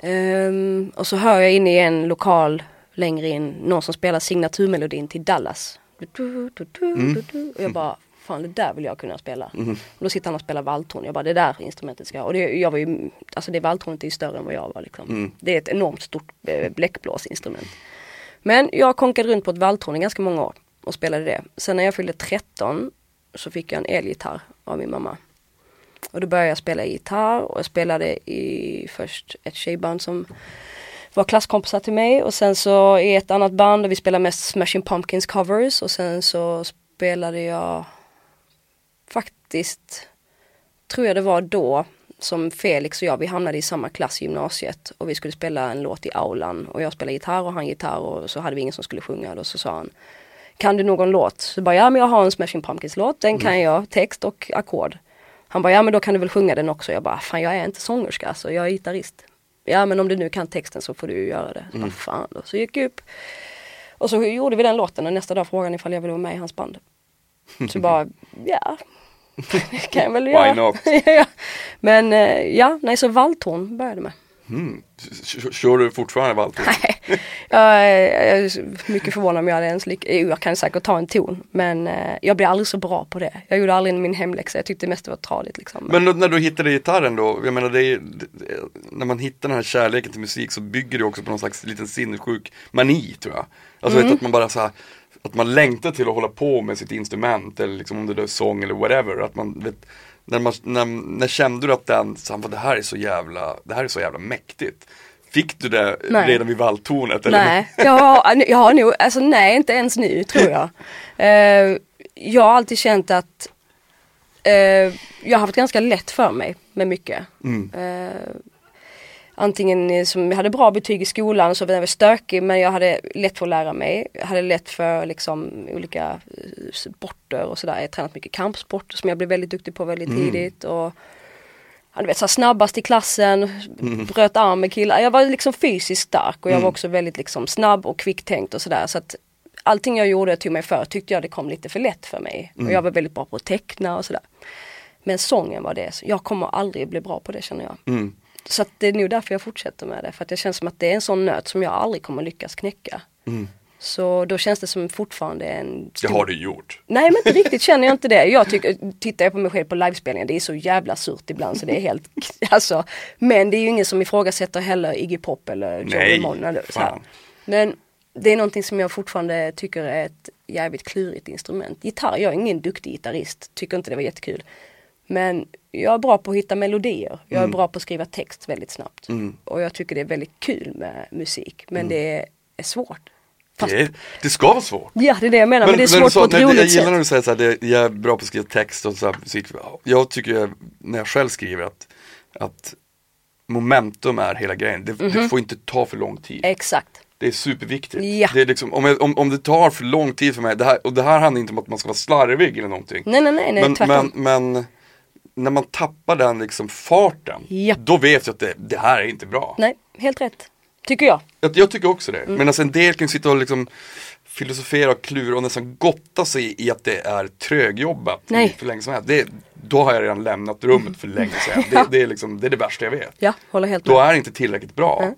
Ehm, och så hör jag inne i en lokal längre in någon som spelar signaturmelodin till Dallas. Du, du, du, du. Och jag bara, fan det där vill jag kunna spela. Och då sitter han och spelar valthorn. Jag bara, det där instrumentet ska jag. Och det, jag var ju, alltså det valthornet är ju större än vad jag var liksom. Det är ett enormt stort eh, bläckblåsinstrument. Men jag konkade runt på ett valthorn i ganska många år och spelade det. Sen när jag fyllde 13 så fick jag en elgitarr av min mamma. Och då började jag spela gitarr och jag spelade i först ett tjejband som var klasskompisar till mig. Och sen så i ett annat band och vi spelade mest Smashing Pumpkins covers. Och sen så spelade jag faktiskt, tror jag det var då som Felix och jag, vi hamnade i samma klass i gymnasiet. Och vi skulle spela en låt i aulan. Och jag spelade gitarr och han gitarr. Och så hade vi ingen som skulle sjunga och så sa han Kan du någon låt? Så bara, ja men jag har en Smashing Pumpkins låt, den kan jag, text och ackord. Han bara, ja men då kan du väl sjunga den också. Jag bara, fan jag är inte sångerska alltså, jag är gitarrist. Ja men om du nu kan texten så får du ju göra det. Så, bara, fan då. så gick jag upp och så gjorde vi den låten och nästa dag frågade han ifall jag ville vara med i hans band. Så bara, ja. Det kan jag väl Why göra. not? ja. Men eh, ja, nej så valthorn började med. Mm. Kör du fortfarande valthorn? Nej, jag, är- mycket förvånad om jag hade ens lyck- jo, Jag kan säkert ta en ton men eh, jag blev aldrig så bra på det. Jag gjorde aldrig min hemläxa, jag tyckte mest det var tradigt liksom. Men då, när du hittade gitarren då, jag menar det är, det, när man hittar den här kärleken till musik så bygger det också på någon slags liten sinnessjuk mani tror jag. Alltså vet, att man bara så här, att man längtar till att hålla på med sitt instrument eller liksom om det är sång eller whatever. Att man, vet, när, man, när, när kände du att den, så, här, det här är så jävla, det här är så jävla mäktigt. Fick du det Nej. redan vid valltornet? eller? Nej, jag har, jag har nog, alltså nej inte ens nu tror jag. Eh, jag har alltid känt att eh, jag har haft ganska lätt för mig med mycket. Mm. Eh, antingen som jag hade bra betyg i skolan så var jag stökig men jag hade lätt för att lära mig. Jag hade lätt för liksom olika eh, sporter och sådär. Jag tränat mycket kampsport som jag blev väldigt duktig på väldigt tidigt. Och, du vet, så snabbast i klassen, bröt arm med killar. Jag var liksom fysiskt stark och jag var också väldigt liksom snabb och kvicktänkt och sådär. Så att allting jag gjorde och tog mig för tyckte jag det kom lite för lätt för mig. Och jag var väldigt bra på att teckna och sådär. Men sången var det, så jag kommer aldrig bli bra på det känner jag. Mm. Så att det är nog därför jag fortsätter med det. För att det känns som att det är en sån nöt som jag aldrig kommer lyckas knäcka. Mm. Så då känns det som fortfarande en Det stor... har du gjort. Nej men inte riktigt känner jag inte det. Jag tycker, tittar jag på mig själv på livespelningar, det är så jävla surt ibland så det är helt, alltså. Men det är ju ingen som ifrågasätter heller Iggy Pop eller Joe Nej, Ramone eller så här. fan. Men det är någonting som jag fortfarande tycker är ett jävligt klurigt instrument. Gitarr, jag är ingen duktig gitarrist, tycker inte det var jättekul. Men jag är bra på att hitta melodier. Jag är Mm. bra på att skriva text väldigt snabbt. Och jag tycker det är väldigt kul med musik. Men det är, svårt. Fast, Mm. Det, är- det ska vara svårt. ja det är det jag menar, men, det är men svårt så- på ett roligt Jag gillar sätt. när du säger så här, det, jag är bra på att skriva text och så här, musik. Jag tycker, jag, när jag själv skriver att, att momentum är hela grejen. Det, det får inte ta för lång tid. Exakt. Det är superviktigt. Ja. Det är liksom, om, jag, om, om det tar för lång tid för mig, det här, och det här handlar inte om att man ska vara slarvig eller någonting. Nej nej nej, nej men, tvärtom. men, men när man tappar den liksom farten, Ja. då vet jag att det, det här är inte bra. Nej, helt rätt. Tycker jag. Jag, jag tycker också det. Mm. Men alltså en del kan sitta och liksom filosofera och klura och nästan gotta sig i att det är trögjobbat Nej. för länge som helst. Det, då har jag redan lämnat rummet för länge sedan. Det, det, är liksom, det är det värsta jag vet. Ja, håller helt Då med. är det inte tillräckligt bra. Nej.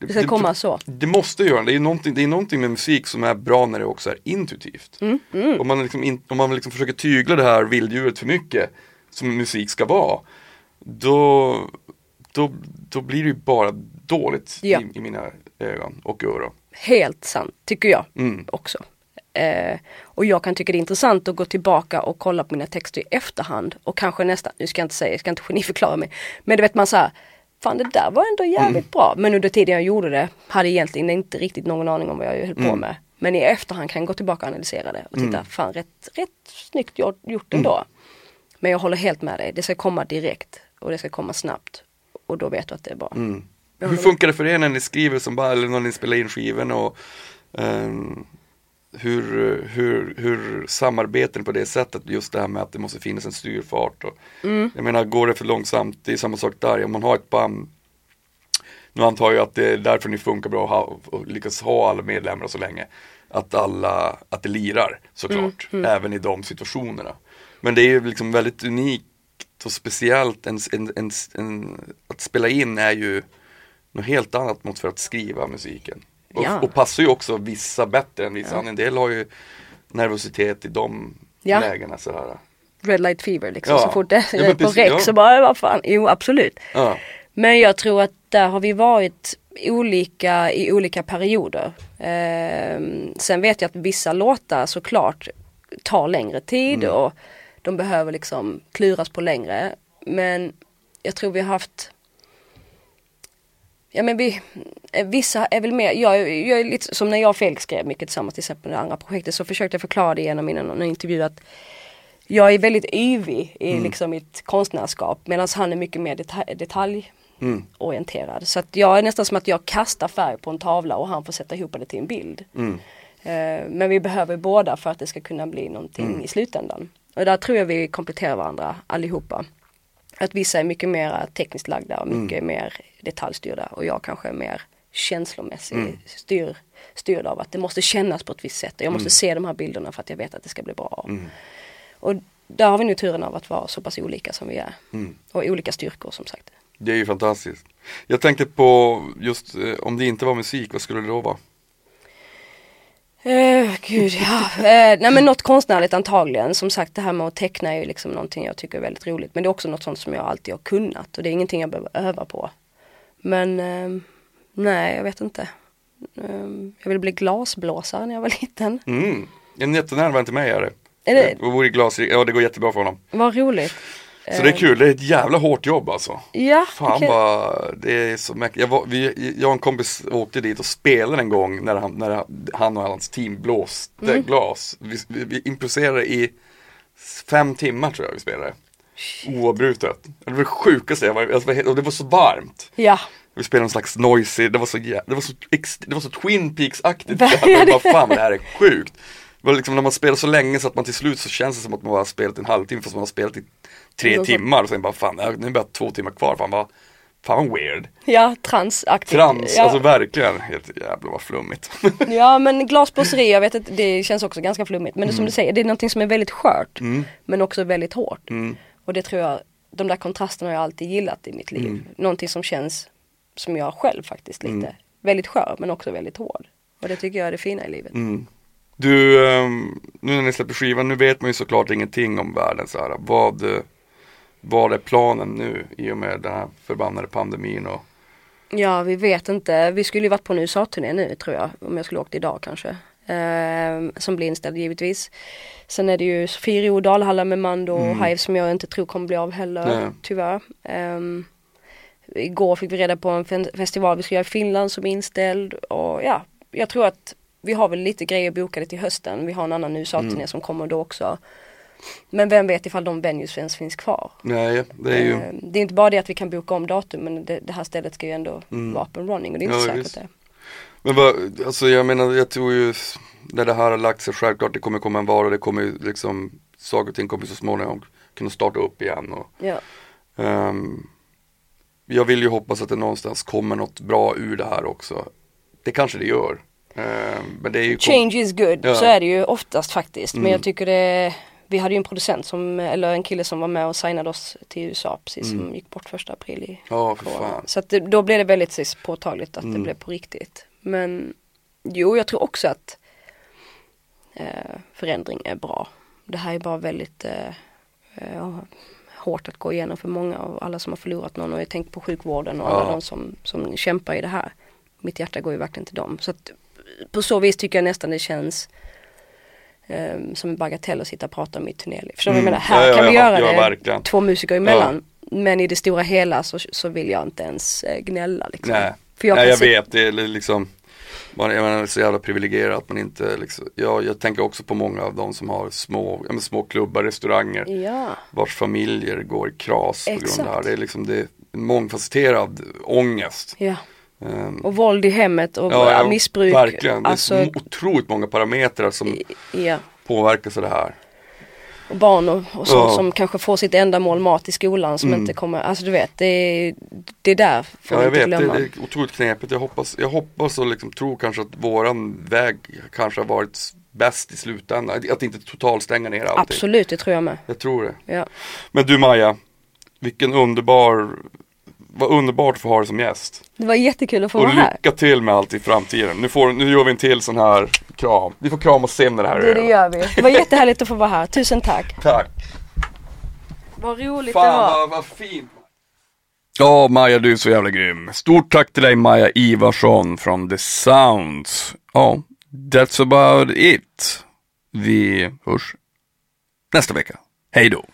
Det ska komma så. Det måste göra det. Är någonting, det är någonting med musik som är bra när det också är intuitivt. Mm, Om man, liksom in, om man liksom försöker tygla det här vilddjuret för mycket, som musik ska vara, då, då, då blir det ju bara dåligt Ja. i, i mina ögon och öron. Helt sant, tycker jag Mm. också. Eh, och jag kan tycka det är intressant att gå tillbaka och kolla på mina texter i efterhand och kanske nästan, nu ska jag inte säga, jag ska inte geniförklara mig, men du vet man säger Fan det där var ändå jävligt Mm. bra. Men under tiden jag gjorde det hade egentligen inte riktigt någon aning om vad jag höll på Mm. med. Men i efterhand kan jag gå tillbaka och analysera det och titta, fan rätt, rätt snyggt gjort, gjort Mm. Men jag håller helt med dig, det ska komma direkt och det ska komma snabbt. Och då vet du att det är bra. Mm. Hur funkar det för er när ni skriver som bara, eller när ni spelar in skiven och ehm, hur, hur, hur samarbetar ni på det sättet? Just det här med att det måste finnas en styrfart. Och, Mm. Jag menar, går det för långsamt, det är samma sak där. Om man har ett band, nu antar jag att det är därför ni funkar bra och, ha, och lyckas ha alla medlemmar så länge. Att alla, att det lirar såklart, Mm, även i de situationerna. Men det är ju liksom väldigt unikt och speciellt, en, en, en, att spela in är ju något helt annat mot för att skriva musiken. Och, Ja. och passar ju också vissa bättre än vissa. En del har ju nervositet i de Ja. lägena så här. Red light fever liksom. Ja. Så fort det Ja, är men på räck ja. så bara, vad fan, jo absolut. Ja. Men jag tror att där har vi varit olika i olika perioder. Ehm, sen vet jag att vissa låtar såklart tar längre tid Mm. och de behöver liksom kluras på längre. Men jag tror vi har haft Ja men vi, eh, vissa är väl mer, jag, jag är lite som när jag och Felix skrev mycket tillsammans till exempel det andra projektet så försökte jag förklara det genom innan någon intervju att jag är väldigt yvig i liksom mitt konstnärskap medan han är mycket mer detalj, detaljorienterad. Så att jag är nästan som att jag kastar färg på en tavla och han får sätta ihop det till en bild. Mm. Eh, Men vi behöver båda för att det ska kunna bli någonting i slutändan. Och där tror jag vi kompletterar varandra allihopa. Att vissa är mycket mer tekniskt lagda och mycket mer detaljstyrda och jag kanske är mer känslomässig, styr, styrd av att det måste kännas på ett visst sätt. Jag måste se de här bilderna för att jag vet att det ska bli bra. Och där har vi nu turen av att vara så pass olika som vi är. Och olika styrkor som sagt. Det är ju fantastiskt. Jag tänkte på just eh, om det inte var musik, vad skulle det då vara? Eh, gud, ja. Eh, nej men något konstnärligt antagligen. Som sagt det här med att teckna är ju liksom någonting jag tycker är väldigt roligt. Men det är också något sånt som jag alltid har kunnat. Och det är ingenting jag behöver öva på. Men eh, nej, jag vet inte. Eh, jag ville bli glasblåsare när jag var liten. Mm. En jättenära vän till mig är det. Är det- Och bor i glas, ja det går jättebra för honom. Vad roligt. Så det är kul, det är ett jävla hårt jobb alltså. Ja, Fan okej. vad, det är så mäktigt. Jag, var, vi, jag och en kompis åkte dit och spelade en gång när han, när han och hans team blåste Mm. glas. Vi, vi, vi improviserade i fem timmar tror jag vi spelade. Oavbrutet. Det var det sjukaste jag var, alltså, och det var så varmt. Ja, Vi spelade någon slags noisy, det var så, det var så, det var så Twin Peaks-aktigt. Jag bara, fan det här är sjukt. Det var liksom när man spelar så länge så att man till slut så känns det som att man har spelat en halvtimme fast man har spelat i tre timmar och sen bara fan, nu är bara två timmar kvar. Fan vad, fan vad weird. ja transaktigt. Trams, ja. alltså verkligen. Helt jävla vad flummigt. Ja men glasblåseri, jag vet att det känns också ganska flummigt. Men är som du säger, det är någonting som är väldigt skört. Mm. Men också väldigt hårt. Mm. Och det tror jag, de där kontrasterna har jag alltid gillat i mitt liv. Mm. Någonting som känns, som jag själv faktiskt lite, Mm. väldigt skör men också väldigt hård. Och det tycker jag är det fina i livet. Mm. Du, ehm, nu när ni släpper skivan, nu vet man ju såklart ingenting om världen så här. Vad, vad är planen nu i och med den här förbannade pandemin och Ja vi vet inte, vi skulle ju varit på en USA-turné nu tror jag. Om jag skulle åkt idag kanske. Ehm, som blir inställd givetvis. Sen är det ju Sofiero, Dalhalla med Mando och Mm. Hive som jag inte tror kommer bli av heller Nej. tyvärr. Ehm, igår fick vi reda på en fe- festival vi ska göra i Finland som är inställd och ja, jag tror att vi har väl lite grejer bokade till hösten. Vi har en annan USA-turné Mm. som kommer då också. Men vem vet ifall de venues ens finns kvar. Nej, det är ju Ehm, det är inte bara det att vi kan boka om datum men det, det här stället ska ju ändå Mm. vara up and running och det är inte Ja, säkert visst. det. Men vad, alltså jag menar, jag tror ju när det här har lagt sig, självklart det kommer komma en vara, det kommer liksom, saker och ting kommer så småningom kunna starta upp igen och Ja. ehm, jag vill ju hoppas att det någonstans kommer något bra ur det här också. Det kanske det gör. Ehm, men det är ju Change is good, Ja. så är det ju oftast faktiskt. Men Mm. jag tycker det vi hade ju en producent som, eller en kille som var med och signade oss till USA precis som Mm. gick bort första april i Ja, för. Så att det, då blev det väldigt så, påtagligt att det Mm. blev på riktigt. Men jo, jag tror också att eh, förändring är bra. Det här är bara väldigt eh, eh, hårt att gå igenom för många och alla som har förlorat någon och jag tänker på sjukvården och Ja. alla de som, som kämpar i det här. Mitt hjärta går ju verkligen till dem. Så att på så vis tycker jag nästan det känns ehm, som en bagatell att sitta och prata om mitt turnéliv. Förstår du vad jag Mm. menar? Här Ja, ja, kan vi ja, göra ja, det verkligen. två musiker emellan. Men i det stora hela så, så vill jag inte ens eh, gnälla liksom. Nej, För jag Nej jag se- vet, det är liksom man, menar, så jävla privilegierad att man inte liksom, ja, jag tänker också på många av de som har små, ja, små klubbar, restauranger Ja, vars familjer går i kras på grund av det här. Exakt. Det är liksom det är en mångfacetterad ångest. ja. Ehm, Och våld i hemmet och ja, ja, missbruk. Verkligen, det är Alltså, så otroligt många parametrar som ja. påverkas av det här. Och barn och, och sånt Ja. som kanske får sitt enda mål mat i skolan som Mm. inte kommer, alltså du vet, det är, det är där får Ja, jag inte vet, det, glömma. det är otroligt knepigt. Jag hoppas, jag hoppas och liksom tror kanske att våran väg kanske har varit bäst i slutändan. Att att inte totalstänga ner allting. Absolut, det tror jag med. Jag tror det. Ja. Men du Maja, vilken underbar, vad underbart att få ha dig som gäst. Det var jättekul att få Och vara här. lycka till med allt i framtiden. Nu, får, nu gör vi en till sån här kram. Vi får krama Sim när det här är Det, det över. gör vi. Det var jättehärligt att få vara här. Tusen tack. Tack. Vad roligt det Fan var. vad, vad fint. Ja Maja, du är så jävla grym. Stort tack till dig Maja Ivarsson från The Sounds. Ja, that's about it. Vi hörs nästa vecka. Hej då.